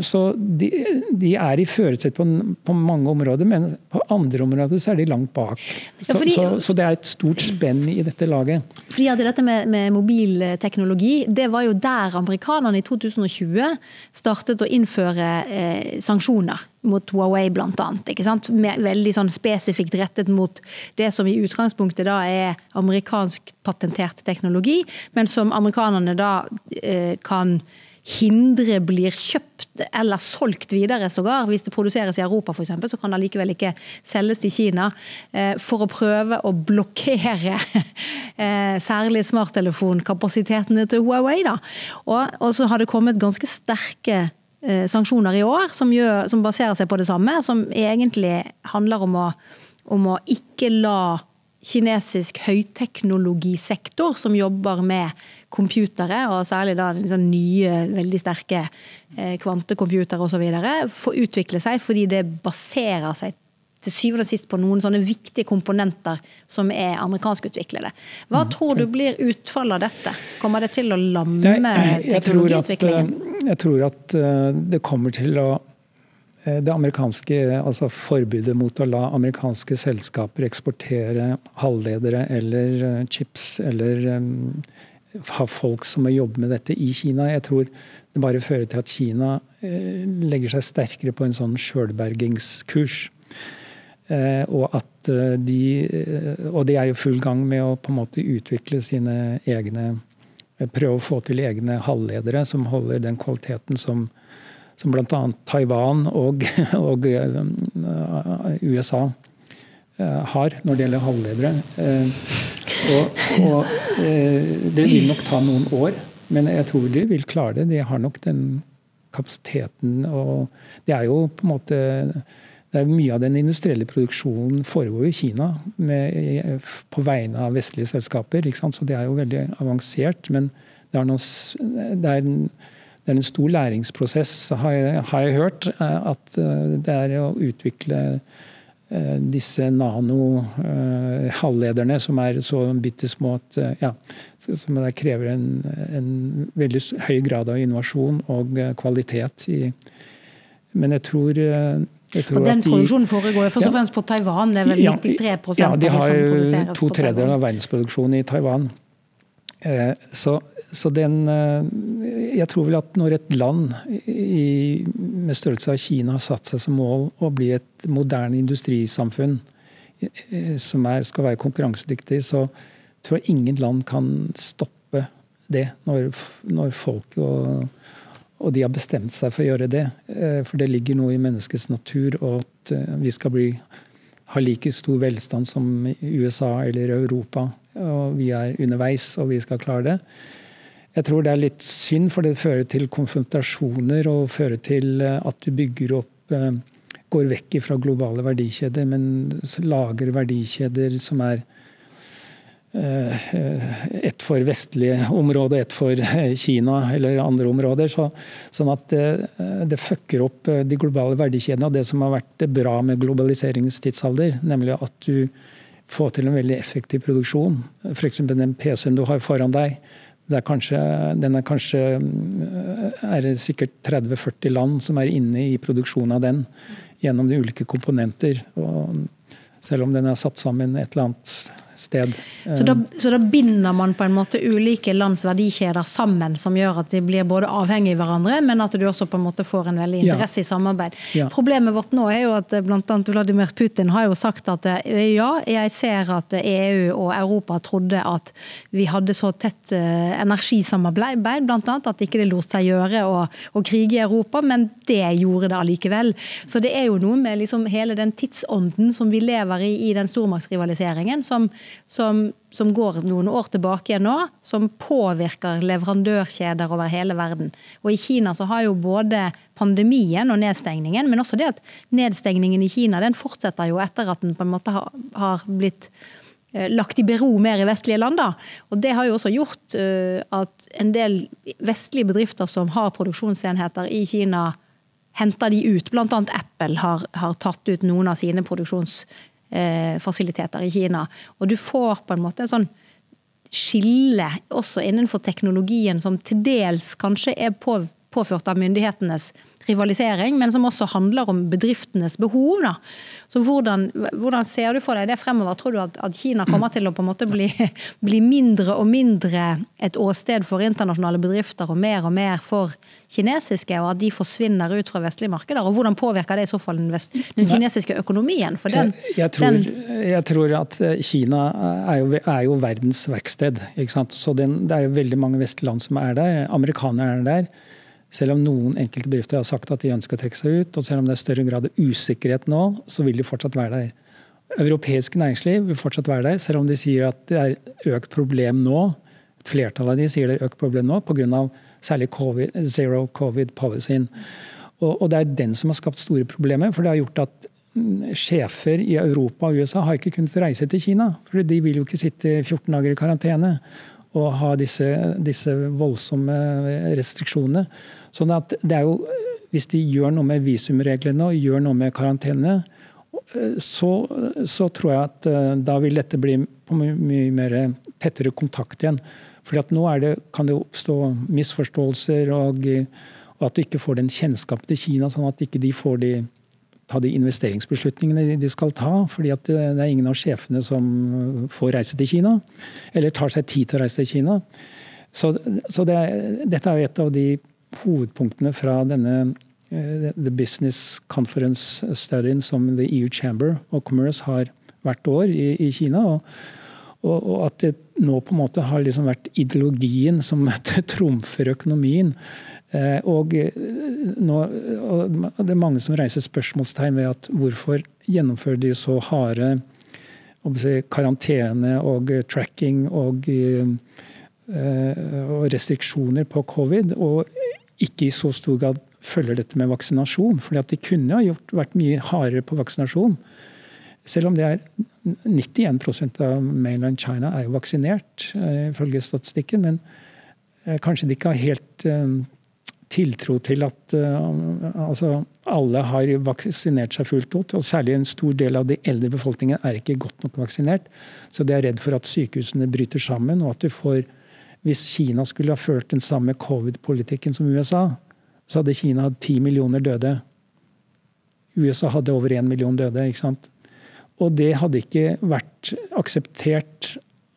Speaker 3: så de, de, er i førersett på, på, mange områder, men på andre områder så er de langt bak. Så, ja, fordi, så, så det er et stort spenn i dette laget.
Speaker 2: Fordi at Dette med, med, mobilteknologi, det var jo der amerikanerne i 2020 startet å innføre eh, sanksjoner mot Huawei bl.a. Veldig sånn spesifikt rettet mot det som i utgangspunktet da er amerikansk patentert teknologi, men som amerikanerne da eh, kan hindre blir kjøpt eller solgt videre sågar. Hvis det produseres i Europa f.eks., så kan det likevel ikke selges til Kina. Eh, for å prøve å blokkere eh, særlig smarttelefonkapasitetene til Huawei. Da. Og, så har det kommet ganske sterke eh, sanksjoner i år som, gjør, som, baserer seg på det samme. Som egentlig handler om å, om å ikke la kinesisk høyteknologisektor som jobber med computere, og særlig da liksom nye, veldig sterke eh, kvantecomputere osv., får utvikle seg fordi det baserer seg til syvende og sist på noen sånne viktige komponenter som er amerikanskutviklede. Hva mm. tror du blir utfallet av dette? Kommer det til å lamme teknologiutviklingen?
Speaker 3: Jeg tror at eh, det kommer til å eh, det amerikanske altså forbudet mot å la amerikanske selskaper eksportere halvledere eller chips eller ha folk som må jobbe med dette i Kina. Jeg tror det bare fører til at Kina eh, legger seg sterkere på en sånn sjølbergingskurs. Eh, og at eh, de Og de er jo full gang med å på en måte utvikle sine egne Prøve å få til egne halvledere som holder den kvaliteten som, som bl.a. Taiwan og, og USA har når det gjelder halvledere. Og, og eh, det vil nok ta noen år, men jeg tror de vil klare det. De har nok den kapasiteten. Og det er jo på en måte det er Mye av den industrielle produksjonen foregår i Kina med, på vegne av vestlige selskaper. Så det er jo veldig avansert. Men det er, noen, det er, det er en, stor læringsprosess, har jeg, har jeg hørt. Eh, at eh, det er å utvikle disse nano-halvlederne eh, som er så bitte små at eh, ja, som det krever en, en, veldig høy grad av innovasjon og kvalitet i Men jeg tror, jeg tror
Speaker 2: og Den produksjonen foregår jo først og fremst på Taiwan? Det er vel 93 ja,
Speaker 3: ja, de har jo to tredjedeler av verdensproduksjonen i Taiwan. Så så den eh, Jeg tror vel at når et land i, med størrelse av Kina har satt seg som mål å bli et moderne industrisamfunn eh, som er, skal være konkurransedyktig, så tror jeg ingen land kan stoppe det når, når folk og, og, de har bestemt seg for å gjøre det. Eh, for det ligger noe i menneskets natur, og at vi skal bli, ha like stor velstand som USA eller Europa og vi er underveis, og vi skal klare det. Jeg tror det er litt synd, for det fører til konfrontasjoner og fører til at du bygger opp Går vekk fra globale verdikjeder, men lager verdikjeder som er Eh, ett for vestlige områder, ett for eh, Kina eller andre områder. Så, sånn at det, eh, det, fucker opp de globale verdikjedene og det som har vært bra med globaliseringens tidsalder, nemlig at du får til en veldig effektiv produksjon. F.eks. den PC-en du har foran deg. Er kanskje, den er kanskje er det sikkert 30-40 land som er inne i produksjonen av den gjennom de ulike komponenter. Og selv om den er satt sammen et eller annet sted.
Speaker 2: Så da, så da, binder man på en måte ulike lands verdikjeder sammen, som gjør at de blir både avhengige av hverandre, men at du også på en måte får en veldig interesse ja. i samarbeid. Ja. Problemet vårt nå er jo at eh, bl.a. Vladimir Putin har jo sagt at eh, ja, jeg ser at EU og Europa trodde at vi hadde så tett eh, energisamarbeid, bl.a. at ikke det lot seg gjøre å, å, krige i Europa, men det gjorde det allikevel. Så det er jo noe med liksom hele den tidsånden som vi lever i i den stormaktsrivaliseringen, som som, som, går noen år tilbake igjen nå, som påvirker leverandørkjeder over hele verden. Og I Kina så har jo både pandemien og nedstengningen, men også det at nedstengningen i Kina den fortsetter jo etter at den på en måte har, har blitt eh, lagt i bero mer i vestlige land. Da. Og Det har jo også gjort uh, at en del vestlige bedrifter som har produksjonsenheter i Kina, henter de ut. Annet Apple har, har tatt ut noen av sine produksjonsenheter eh, fasiliteter i Kina. Og du får på en måte en sånn skille også innenfor teknologien som til dels kanskje er på, påført av myndighetenes rivalisering, men som også handler om bedriftenes behov. Da. Så hvordan, hvordan, ser du for deg det fremover? Tror du at, at Kina kommer til å på en måte bli, bli, mindre og mindre et åsted for internasjonale bedrifter, og mer og mer for kinesiske, og at de forsvinner ut fra vestlige markeder? Og hvordan påvirker det i så fall den, vest, den kinesiske økonomien?
Speaker 3: Den, jeg, jeg, tror, den, jeg, tror, at eh, Kina er jo, er jo verdens verksted. Så den, det er jo veldig mange vestlige land som er der. Amerikanerne er der. Selv om noen enkelte bedrifter har sagt at de ønsker å trekke seg ut, og selv om det er større grad av usikkerhet nå, så vil de fortsatt være der. Europeisk næringsliv vil fortsatt være der, selv om de sier at det er økt problem nå. Et flertall av de sier det er økt problem nå pga. særlig COVID, zero covid-policyen. Og, og det er den som har skapt store problemer, for det har gjort at mm, sjefer i Europa og USA har ikke kunnet reise til Kina. For de vil jo ikke sitte 14 dager i karantene og ha disse, disse voldsomme restriksjonene. Sånn at det er jo, Hvis de gjør noe med visumreglene og gjør noe med karantene, så, så, tror jeg at eh, da vil dette bli på mye, mer tettere kontakt igjen. Fordi at nå det, kan det oppstå misforståelser, og, og, at du ikke får den kjennskapen til Kina, sånn at ikke de får de, ta de investeringsbeslutningene de skal ta. fordi at det, er ingen av sjefene som får reise til Kina, eller tar seg tid til å reise til Kina. Så, så det, dette er et av de hovedpunktene fra denne uh, The Business Conference Studien som The EU Chamber of Commerce har hvert år i, i Kina. Og, og, og, at det nå på en måte har liksom vært ideologien som trumfer økonomien. Uh, og, eh, nå, og det er mange som reiser spørsmålstegn ved at hvorfor gjennomfører de så harde si, karantene og tracking og, og restriksjoner på covid. Og ikke i så stor grad følger dette med vaksinasjon. fordi at de kunne ha gjort, vært mye hardere på vaksinasjon. Selv om det er 91% av mainland China er jo vaksinert, eh, ifølge statistikken. Men eh, kanskje de ikke har helt tiltro til at uh, altså alle har vaksinert seg fullt ut. Og særlig en stor del av de eldre befolkningen er ikke godt nok vaksinert. Så de er redd for at sykehusene bryter sammen, og at du får hvis Kina skulle ha ført den samme covid-politikken som USA, så hadde Kina hatt ti millioner døde. USA hadde over én million døde. ikke sant? Og det hadde ikke vært akseptert.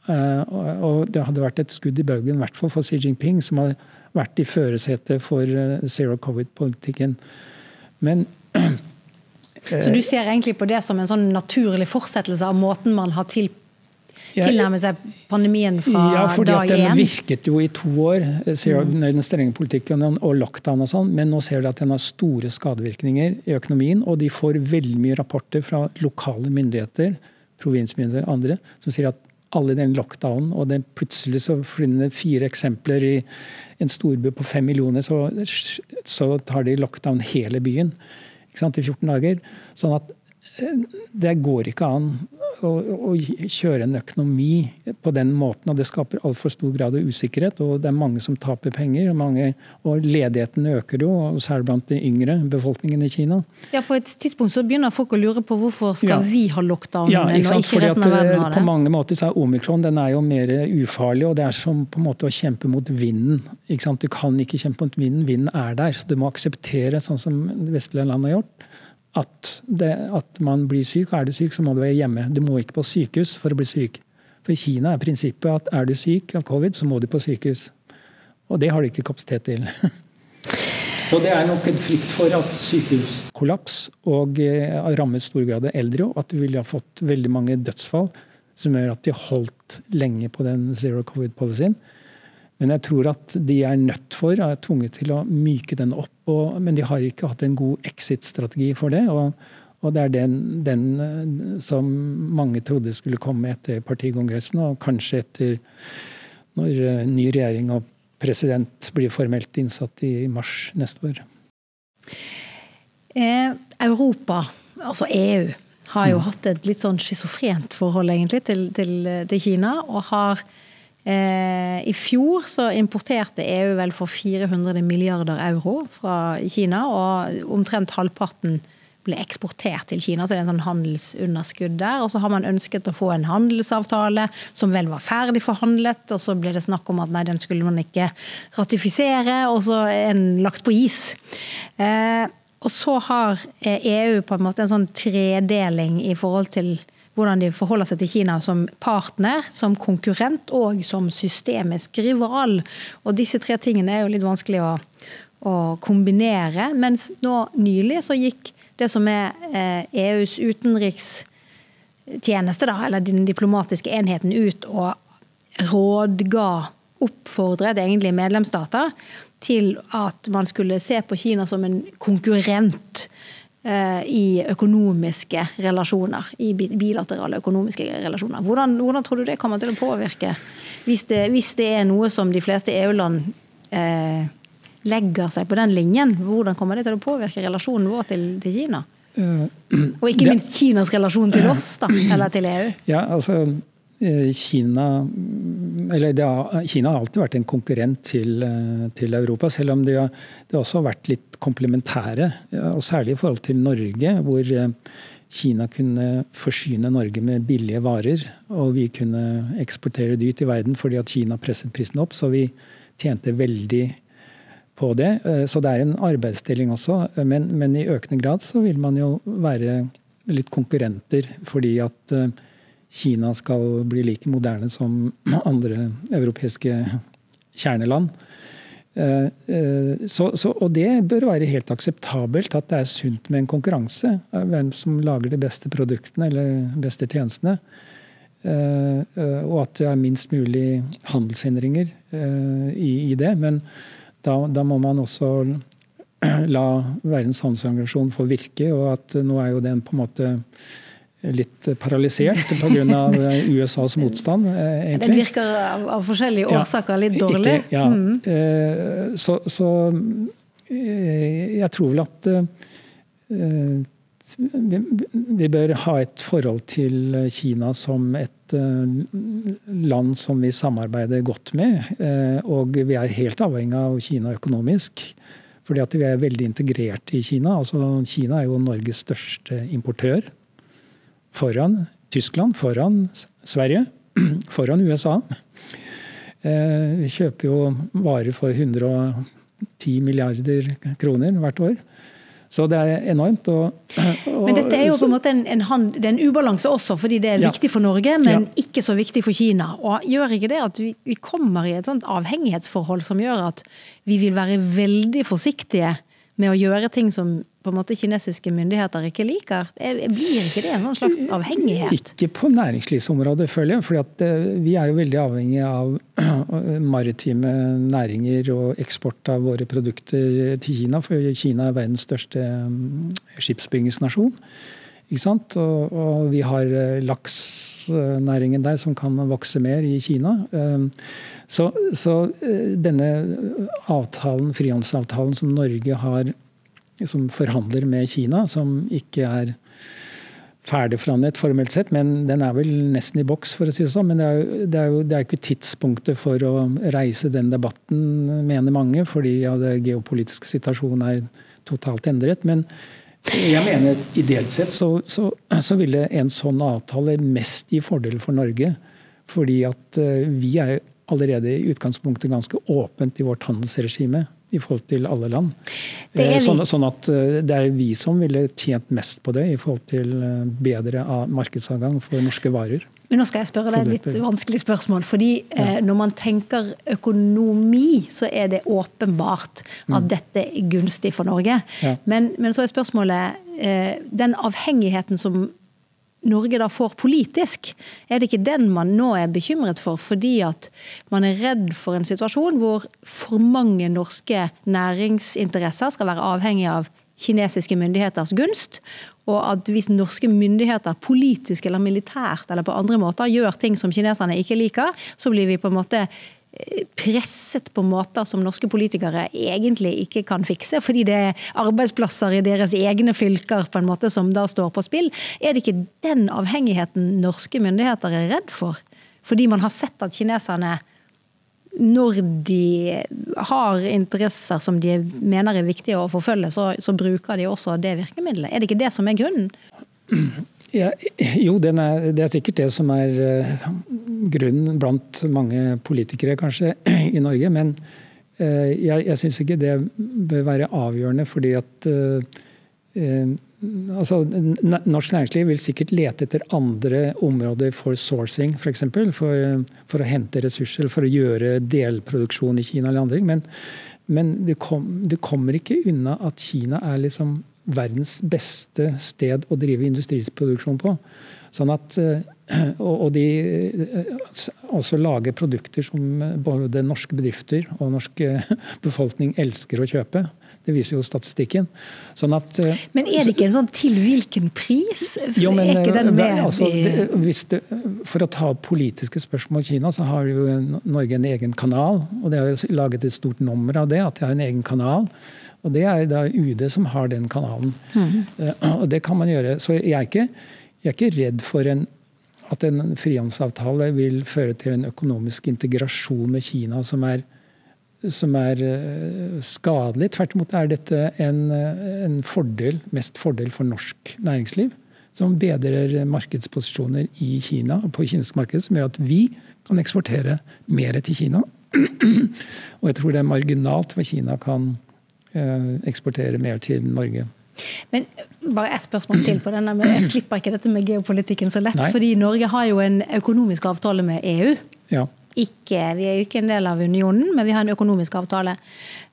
Speaker 3: Eh, og det hadde vært et skudd i baugen, i hvert fall for Xi Jinping, som har vært i førersetet for eh, zero covid-politikken. Men
Speaker 2: Så du ser egentlig på det som en sånn naturlig fortsettelse av måten man har til, tilnærmet seg pandemien fra
Speaker 3: ja, fordi
Speaker 2: dag
Speaker 3: én? Den virket jo i to år, ser mm. den strenge politikken og lockdown og sånn, men nå ser du at den har store skadevirkninger i økonomien. Og de får veldig mye rapporter fra lokale myndigheter, provinsmyndigheter og andre, som sier at alle den lockdownen, og det plutselig så finner fire eksempler i en storby på fem millioner, så, så tar de lockdown hele byen i 14 dager. Sånn at eh, det går ikke an å, å, kjøre en økonomi på den måten. og Det skaper altfor stor grad av usikkerhet. og Det er mange som taper penger. Og, mange, og ledigheten øker jo, særlig blant de yngre befolkningen i Kina.
Speaker 2: Ja, På et tidspunkt så begynner folk å lure på hvorfor skal ja. vi ha lockdown
Speaker 3: ja,
Speaker 2: ikke og ikke resten av verden har
Speaker 3: det. På mange måter så er omikron den er jo mer ufarlig, og det er som på en måte å kjempe mot vinden. ikke sant? Du kan ikke kjempe mot vinden, vinden er der. så Du må akseptere, sånn som vestlige land har gjort at, det, at, man blir syk. og Er du syk, så må du være hjemme. Du må ikke på sykehus for å bli syk. For i Kina er prinsippet at er du syk av covid, så må du på sykehus. Og det har de ikke kapasitet til. Så det er nok en frykt for at sykehuskollaps og har rammet stor grad av eldre, og at du ville ha fått veldig mange dødsfall, som gjør at de holdt lenge på den zero covid-policyen. Men jeg tror at de er nødt for, er tvunget til å myke den opp. Og, men de har ikke hatt en god exit-strategi for det. Og, og det er den, den, eh, som mange trodde skulle komme etter partikongressen, og kanskje etter når eh, ny regjering og president blir formelt innsatt i mars neste år.
Speaker 2: Eh, Europa, altså EU, har jo mm. hatt et litt sånn schizofrent forhold egentlig til, til, til Kina. og har I fjor så importerte EU vel for 400 milliarder euro fra Kina, og omtrent halvparten ble eksportert til Kina, så det er en sånn handelsunderskudd der. Og så har man ønsket å få en handelsavtale som vel var ferdig forhandlet, og så ble det snakk om at nei, den skulle man ikke ratifisere, og så er den lagt på is. Eh, og så har EU på en måte en sånn tredeling i forhold til hvordan de forholder seg til Kina som partner, som konkurrent og som systemisk rival. Og disse tre tingene er jo litt vanskelig å, å kombinere. Mens nå nylig så gikk det som er EUs eh, e utenrikstjeneste, da, eller den diplomatiske enheten, ut og rådga, oppfordret egentlig medlemsstater til at man skulle se på Kina som en konkurrent i økonomiske relasjoner. I bilaterale økonomiske relasjoner. Hvordan, hvordan, tror du det kommer til å påvirke, hvis det, hvis det er noe som de fleste EU-land eh, legger seg på den linjen? Hvordan kommer det til å påvirke relasjonen vår til, til Kina? Uh, Og ikke minst Kinas relasjon til oss, da, eller til EU?
Speaker 3: Ja, altså Eh, Kina, har, Kina har alltid vært en konkurrent til, eh, til Europa, selv om de har, de har, vært litt komplementære. og Særlig i forhold til Norge, hvor eh, Kina kunne forsyne Norge med billige varer. Og vi kunne eksportere dyrt i verden fordi at Kina presset prisen opp. Så vi tjente veldig på det. Så det er en arbeidsdeling også. Men, men i økende grad så vil man jo være litt konkurrenter fordi at Kina skal bli like moderne som andre europeiske kjerneland. Eh, eh, så, så, og det bør være helt akseptabelt at det er sunt med en konkurranse. Hvem som lager de beste produktene eller beste tjenestene. Eh, og at det er minst mulig handelshindringer i, i det. Men da, da, må man også la Verdens handelsorganisasjon få virke, og at nå er jo den på en måte litt paralysert pga. USAs motstand. Eh, egentlig.
Speaker 2: Den virker av, av forskjellige årsaker litt dårlig.
Speaker 3: Ikke, ja. Mm. Eh, så, så, eh, jeg tror vel at vi bør ha et forhold til Kina som et land som vi samarbeider godt med. Og vi er helt avhengig av Kina økonomisk. Fordi at vi er veldig integrert i Kina. Altså, Kina er jo Norges største importør foran Tyskland, foran Sverige, foran USA. Eh, vi kjøper jo varer for 110 milliarder kroner hvert år. Så det er enormt. Og,
Speaker 2: og, men dette er jo på en måte en, en, hand, det er en ubalanse også, fordi det er viktig for Norge, men ja. ikke så viktig for Kina. Og gjør ikke det at vi, vi kommer i et sånt avhengighetsforhold som gjør at vi vil være veldig forsiktige med å gjøre ting som på en måte kinesiske myndigheter ikke liker? Blir ikke det en sånn slags avhengighet?
Speaker 3: Ikke på næringslivsområdet, føler jeg. For eh, vi er jo veldig avhengig av maritime næringer og eksport av våre produkter til Kina. For Kina er verdens største mm, skipsbyggingsnasjon. Og, og vi har laksnæringen der som kan vokse mer i Kina. Så, så denne avtalen, frihandelsavtalen som Norge har som forhandler med Kina, som ikke er ferdigforhandlet formelt sett, men den er vel nesten i boks, for å si det sånn. Men det er jo, det er jo det er ikke tidspunktet for å reise den debatten, mener mange, fordi ja, den geopolitiske situasjonen er totalt endret. Men jeg mener ideelt sett så, så, så ville en sånn avtale mest gi fordel for Norge. Fordi at uh, vi er allerede i utgangspunktet ganske åpent i vårt handelsregime i forhold til alle land. Sånn, sånn, at eh, det er vi som ville tjent mest på det i forhold til eh, bedre markedsadgang for norske varer.
Speaker 2: Men nå skal jeg spørre deg et litt vanskelig spørsmål. fordi eh, Når man tenker økonomi, så er det åpenbart at mm. dette er gunstig for Norge. Ja. Men, men, så er spørsmålet eh, den avhengigheten som Norge da får politisk, er det ikke den man nå er bekymret for? Fordi at man er redd for en situasjon hvor for mange norske næringsinteresser skal være avhengig av kinesiske myndigheters gunst, og at hvis norske myndigheter politisk eller militært eller på andre måter gjør ting som kineserne ikke liker, så blir vi på en måte presset på måter som norske politikere egentlig ikke kan fikse, fordi det er arbeidsplasser i deres egne fylker på en måte som da står på spill. Er det ikke den avhengigheten norske myndigheter er redd for? Fordi man har sett at kineserne, når de har interesser som de mener er viktige å forfølge, så, så bruker de også det virkemidlet. Er det ikke det som er grunnen?
Speaker 3: Ja, jo, er, det er sikkert det som er uh, grunnen blant mange politikere kanskje i Norge. Men uh, jeg, jeg syns ikke det bør være avgjørende, fordi at uh, altså, Norsk næringsliv vil sikkert lete etter andre områder for sourcing, f.eks. For, for, for å hente ressurser, for å gjøre delproduksjon i Kina eller andre. Men, men det, kom, du, kommer ikke unna at Kina er liksom verdens beste sted å drive industriproduksjon på. Sånn at, eh, og de eh, også lager produkter som både norske bedrifter og norsk befolkning elsker å kjøpe. Det viser jo statistikken. Sånn at,
Speaker 2: eh, men er det ikke en sånn til hvilken pris? Jo, men, med altså,
Speaker 3: det, For å ta politiske spørsmål i Kina, så har jo Norge en egen kanal. Og det har jo laget et stort nummer av det, at de har en egen kanal. Og det er da UD som har den kanalen. Mm. Og det kan man gjøre. Så jeg er ikke, jeg er ikke redd for en, at en frihandelsavtale vil føre til en økonomisk integrasjon med Kina som er, som er eh, skadelig. Tvert imot er dette en, en fordel, mest fordel for norsk næringsliv. Som bedrer markedsposisjoner i Kina, på kinesisk marked, som gjør at vi kan eksportere mer til Kina. Og jeg tror det er marginalt hva Kina kan Eh, eksportere mer til Norge.
Speaker 2: Men bare ett spørsmål til på denne. Jeg slipper ikke dette med geopolitikken så lett. Nei. fordi Norge har jo en økonomisk avtale med EU.
Speaker 3: Ja.
Speaker 2: Ikke, vi er jo ikke en del av unionen, men vi har en økonomisk avtale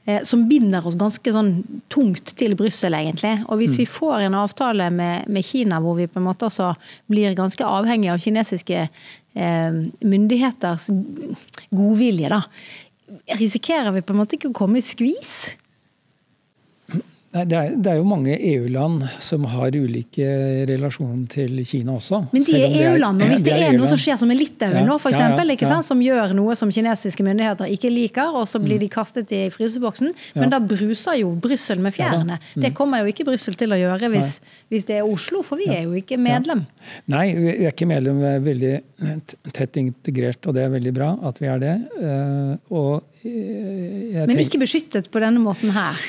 Speaker 2: eh, som binder oss ganske sånn tungt til Brussel, egentlig. Og hvis mm. vi får en avtale med, med, Kina hvor vi på en måte også blir ganske avhengig av kinesiske eh, myndigheters godvilje, da, risikerer vi på en måte ikke å komme i skvis?
Speaker 3: Det, er, det er, jo mange EU-land som har ulike relasjoner til Kina også.
Speaker 2: Men de er EU-land. og Hvis det, er, noe som skjer som med Litauen ja, nå, for eksempel, ja, ja, som gjør noe som kinesiske myndigheter ikke liker, og så blir de kastet i fryseboksen, men da bruser jo Brussel med fjærene. Mm. Det kommer jo ikke Brussel til å gjøre hvis, hvis, det er Oslo, for vi er jo ikke medlem.
Speaker 3: Nei, vi er ikke medlem. Vi er veldig tett integrert, og det er veldig bra at vi er det. Eh, og
Speaker 2: eh, men ikke beskyttet på denne måten her?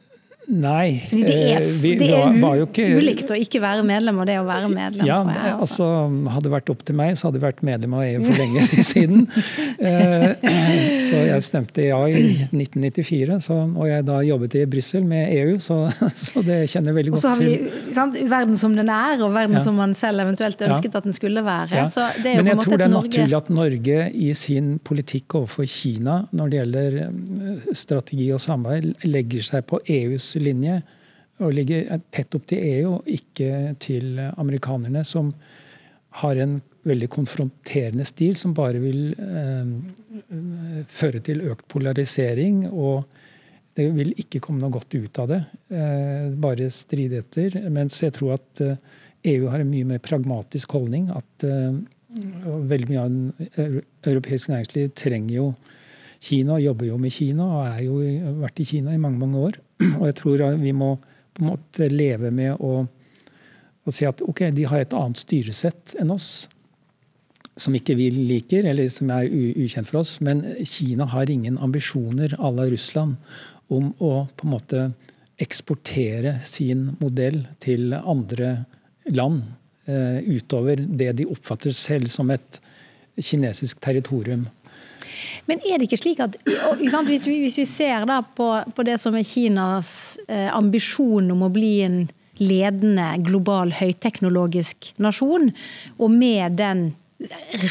Speaker 3: Nei.
Speaker 2: Fordi det er, eh, vi, det er var, ikke, ulikt å ikke være medlem og det å være medlem.
Speaker 3: Ja, tror jeg, altså. altså. Hadde det vært opp til meg, så hadde jeg vært medlem av EU for lenge siden. Eh, så jeg stemte ja i 1994, så, og jeg da jobbet i Brussel med EU, så, så, det kjenner jeg veldig godt til. Og så har
Speaker 2: vi sant, verden som den er, og verden ja. som man selv eventuelt ønsket ja. at den skulle være.
Speaker 3: Ja. Men jeg tror det er naturlig at Norge i sin politikk overfor Kina når det gjelder eh, strategi og samarbeid, legger seg på EUs linje og ligger tett opp til EU, og ikke til amerikanerne, som har en veldig konfronterende stil som bare vil eh, føre til økt polarisering og Det vil ikke komme noe godt ut av det. Bare stridigheter. Mens jeg tror at EU har en mye mer pragmatisk holdning. At veldig mye av europeisk næringsliv trenger jo Kina, jobber jo med Kina og har vært i Kina i mange mange år. Og jeg tror vi må på en måte leve med å, å si at ok, de har et annet styresett enn oss som ikke vi liker, eller som er ukjent for oss. Men Kina har ingen ambisjoner à la Russland om å på en måte eksportere sin modell til andre land uh, utover det de oppfatter selv som et kinesisk territorium.
Speaker 2: Men er det ikke slik at hvis, vi, hvis vi ser på, på, det som er Kinas eh, ambisjon om å bli en ledende global høyteknologisk nasjon, og med den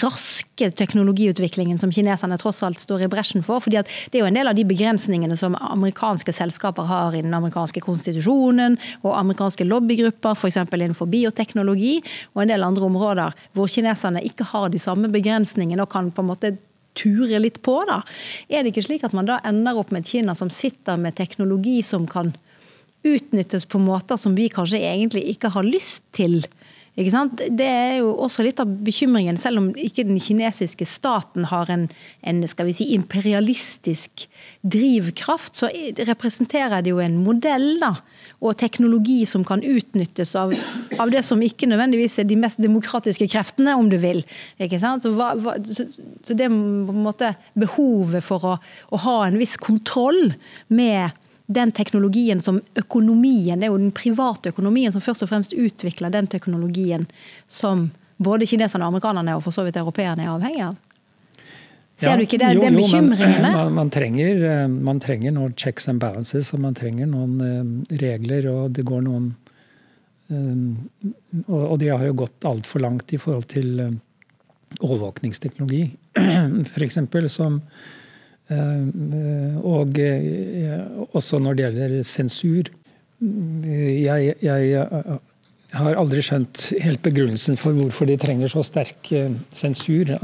Speaker 2: raske teknologiutviklingen som kineserne tross alt står i bresjen for. fordi Det er jo en del av de begrensningene som amerikanske selskaper har i den amerikanske konstitusjonen, og amerikanske lobbygrupper, f.eks. innenfor bioteknologi og en del andre områder hvor kineserne ikke har de samme begrensningene og kan på en måte ture litt på. da. Er det ikke slik at man da ender opp med et Kina som sitter med teknologi som kan utnyttes på måter som vi kanskje egentlig ikke har lyst til? Det er jo også litt av bekymringen, selv om ikke den kinesiske staten har en, en skal vi si, imperialistisk drivkraft, så representerer det jo en modell da, og teknologi som kan utnyttes av, av, det som ikke nødvendigvis er de mest demokratiske kreftene, om du vil. Så, hva, hva, så, så, det på en måte behovet for å, å ha en viss kontroll med den teknologien som økonomien, det er jo den private økonomien som først og fremst utvikler den teknologien som både kineserne og amerikanerne og for så vidt europeerne er avhengig av? Ser ja, du ikke det, jo, den bekymringen?
Speaker 3: Man, man, trenger, eh, man trenger noen checks and balances, og man trenger noen uh, regler, og det går noen um, og, det de har jo gått altfor langt i forhold til overvåkningsteknologi, f.eks. som Eh, og eh, også når det gjelder sensur. Jeg, jeg eh, har aldri skjønt helt begrunnelsen for hvorfor de trenger så sterk sensur.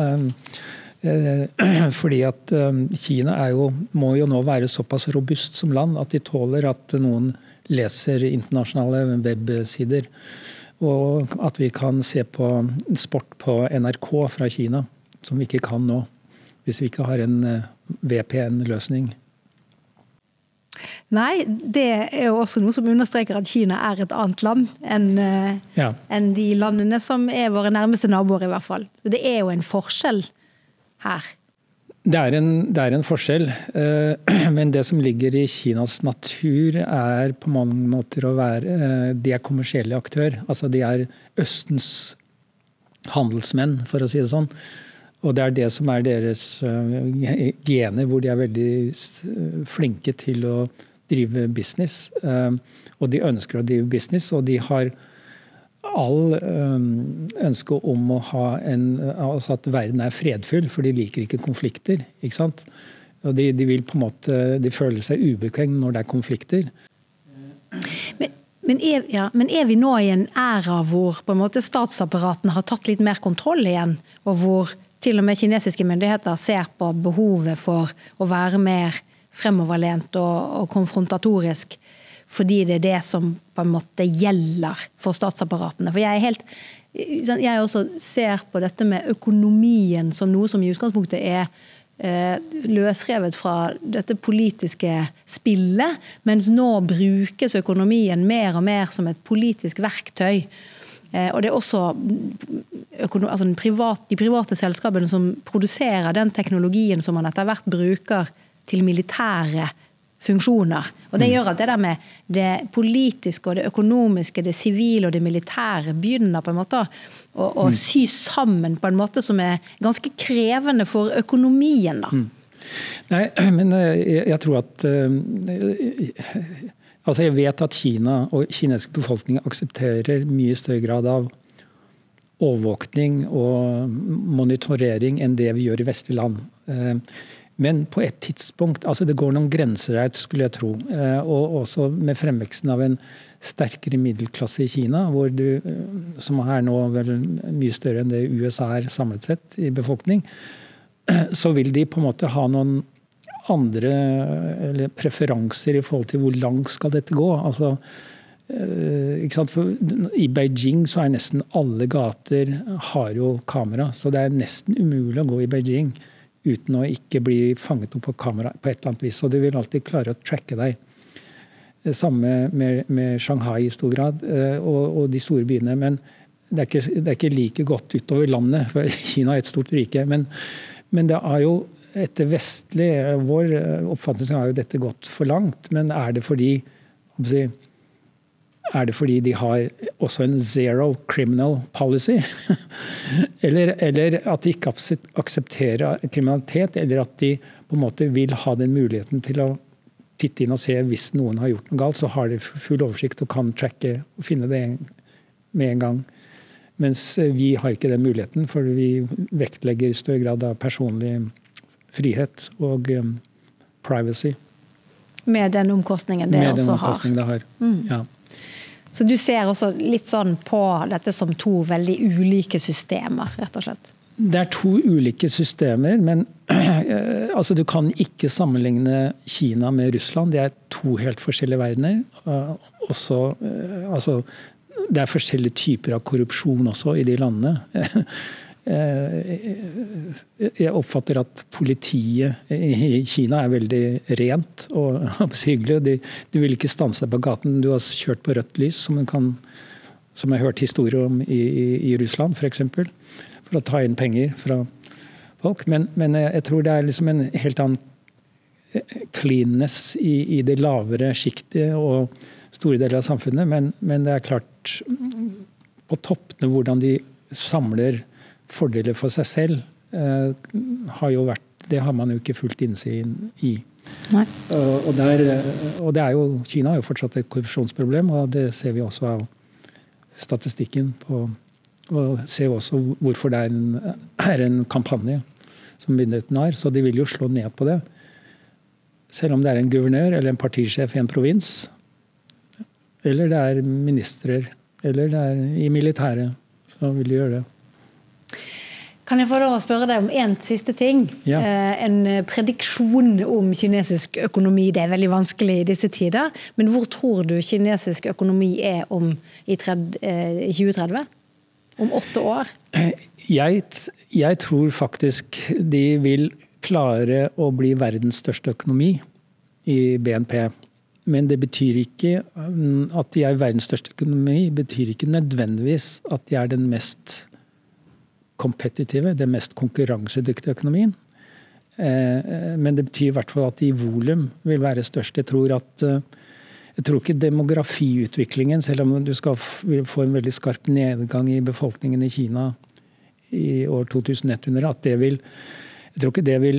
Speaker 3: Fordi at Kina jo, må jo nå være såpass robust som land at de tåler at noen leser internasjonale websider. Og at vi kan se på sport på NRK fra Kina, som vi ikke kan nå. Hvis vi ikke har en VPN-løsning?
Speaker 2: Nei, det er jo også noe som understreker at Kina er et annet land enn eh, ja. en de landene som er våre nærmeste naboer, i hvert fall. Så det er jo en forskjell her.
Speaker 3: Det er en, det er en forskjell, eh, men det som ligger i Kinas natur, er på mange måter å være eh, De er kommersielle aktør. Altså de er Østens handelsmenn, for å si det sånn. Og det er det som er deres uh, gener, hvor de er veldig flinke til å drive business. Uh, og de ønsker å drive business, og de har all ønske om å ha en, altså at verden er fredfull, for de liker ikke konflikter. ikke sant? Og de, de vil på en måte, de føler seg ubekvemme når det er konflikter.
Speaker 2: Men, men, er, ja, men, er, vi nå i en æra hvor på en måte statsapparatene har tatt litt mer kontroll igjen? Og hvor til og med kinesiske myndigheter ser på behovet for å være mer fremoverlent og, og konfrontatorisk. Fordi det er det som på en måte gjelder for statsapparatene. For jeg er helt jeg også ser på dette med økonomien som noe som i utgangspunktet er eh, løsrevet fra dette politiske spillet, mens nå brukes økonomien mer og mer som et politisk verktøy og det er også altså privat, de private selskapene som produserer den teknologien som man etter hvert bruker til militære funksjoner. Og Det mm. gjør at det der med det politiske og det økonomiske, det sivile og det militære begynner på en måte å, å mm. sy sammen på en måte som er ganske krevende for økonomien. da. Mm.
Speaker 3: Nei, men eh, jeg, jeg tror at uh, Altså jeg vet at Kina og kinesisk befolkning aksepterer mye større grad av overvåkning og monitorering enn det vi gjør i vestlige land. Eh, men på et tidspunkt altså Det går noen grenser her, skulle jeg tro. Eh, og også med fremveksten av en sterkere middelklasse i Kina, du, eh, som er nå vel mye større enn det USA er samlet sett i befolkning, så vil de på en måte ha noen andre preferanser i forhold til hvor langt skal dette gå. Altså, I Beijing så er nesten alle gater har jo kamera, så det er nesten umulig å gå i Beijing uten å ikke bli fanget opp på kamera på et eller annet vis. Og du vil alltid klare å tracke deg. Samme med, med Shanghai i stor grad, og, og de store byene. Men det er, ikke, det er, ikke, like godt utover landet, for Kina er et stort rike. Men, men det er jo etter vestlig Vår oppfatning har jo dette gått for langt. Men er det fordi er det fordi de har også en zero criminal policy? eller, eller, at de ikke aksepterer kriminalitet, eller at de på en måte vil ha den muligheten til å titte inn og se hvis noen har gjort noe galt, så har de full oversikt og kan tracke og finne det med en gang. Mens vi har ikke den muligheten, for vi vektlegger i større grad av personlig frihet og um, privacy.
Speaker 2: Med den omkostningen det
Speaker 3: Med
Speaker 2: også
Speaker 3: den omkostningen
Speaker 2: har.
Speaker 3: det har. Mm. Ja.
Speaker 2: Så du ser også litt sånn på dette som to veldig ulike systemer, rett og slett?
Speaker 3: Det er to ulike systemer, men altså, du kan ikke sammenligne Kina med Russland. Det er to helt forskjellige verdener. Også, altså, det er forskjellige typer av korrupsjon også i de landene. Jeg oppfatter at politiet i Kina er veldig rent og hyggelig. De, de vil ikke stanse deg på gaten. Du har kjørt på rødt lys, som, kan, som jeg har hørt historier om i, i, i Russland f.eks. For, for å ta inn penger fra folk. Men, men jeg, jeg, tror det er liksom en helt annen eh, cleanness i, i det lavere sjiktet og store deler av samfunnet. Men, men det er klart på toppene hvordan de samler fordeler for seg selv, eh, har jo vært Det har man jo ikke fullt innsyn i. Og, der, og, det er jo, Kina har jo fortsatt et korrupsjonsproblem, og det ser vi også av statistikken. På, og ser også hvorfor det er en, er en kampanje som myndighetene har. Så de vil jo slå ned på det. Selv om det er en guvernør eller en partisjef i en provins, eller det er ministre, eller det er i militæret, så vil de gjøre det.
Speaker 2: Kan jeg få lov å spørre deg om én siste ting?
Speaker 3: Ja.
Speaker 2: Eh, en prediksjon om kinesisk økonomi. Det er veldig vanskelig i disse tider. Men hvor tror du kinesisk økonomi er om i, 2030? Om åtte år?
Speaker 3: Jeg, jeg, tror faktisk de vil klare å bli verdens største økonomi i BNP. Men det betyr ikke mm, at de er verdens største økonomi, betyr ikke nødvendigvis at de er den mest kompetitive, den mest konkurransedyktige økonomien. Eh, men det betyr i hvert fall at de i volum vil være størst. Jeg tror at eh, jeg tror ikke demografiutviklingen, selv om du skal få en veldig skarp nedgang i befolkningen i Kina i år 2100, at det vil jeg tror ikke det vil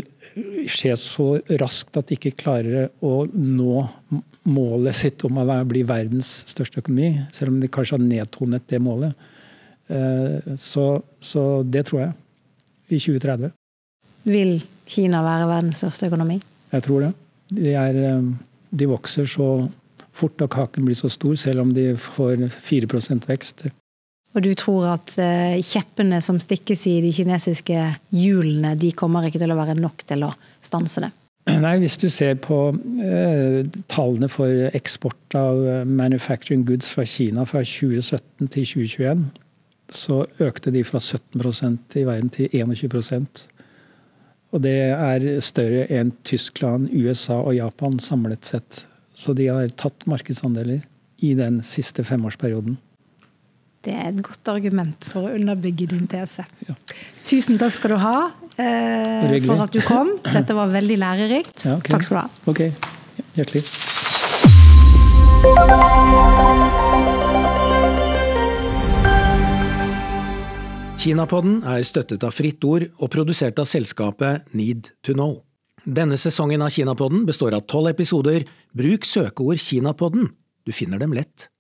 Speaker 3: skje så raskt at de ikke klarer å nå målet sitt om å bli verdens største økonomi, selv om de kanskje har nedtonet det målet. Eh, så, så, det tror jeg. I 2030.
Speaker 2: Vil Kina være verdens største økonomi?
Speaker 3: Jeg tror det. De, er, eh, de vokser så fort og kaken blir så stor, selv om de får 4% vekst.
Speaker 2: Og du tror at eh, kjeppene som stikkes i de kinesiske hjulene, de kommer ikke til å være nok til å stanse det?
Speaker 3: Nei, hvis du ser på eh, tallene for eksport av manufacturing goods fra Kina fra 2017 til 2021, så økte de fra 17% i verden til 21% Og det er større enn Tyskland, USA og Japan samlet sett. Så de har tatt markedsandeler i den siste femårsperioden.
Speaker 2: Det er et godt argument for å underbygge din tese.
Speaker 3: Ja.
Speaker 2: Tusen takk skal du ha eh, for at du kom. Dette var veldig lærerikt.
Speaker 3: Ja, okay.
Speaker 2: Takk skal du ha.
Speaker 3: Ok, hjertelig.
Speaker 1: Kinapodden er støttet av Fritt Ord og produsert av selskapet Need to Know. Denne sesongen av Kinapodden består av tolv episoder. Bruk søkeord Kinapodden. Du finner dem lett.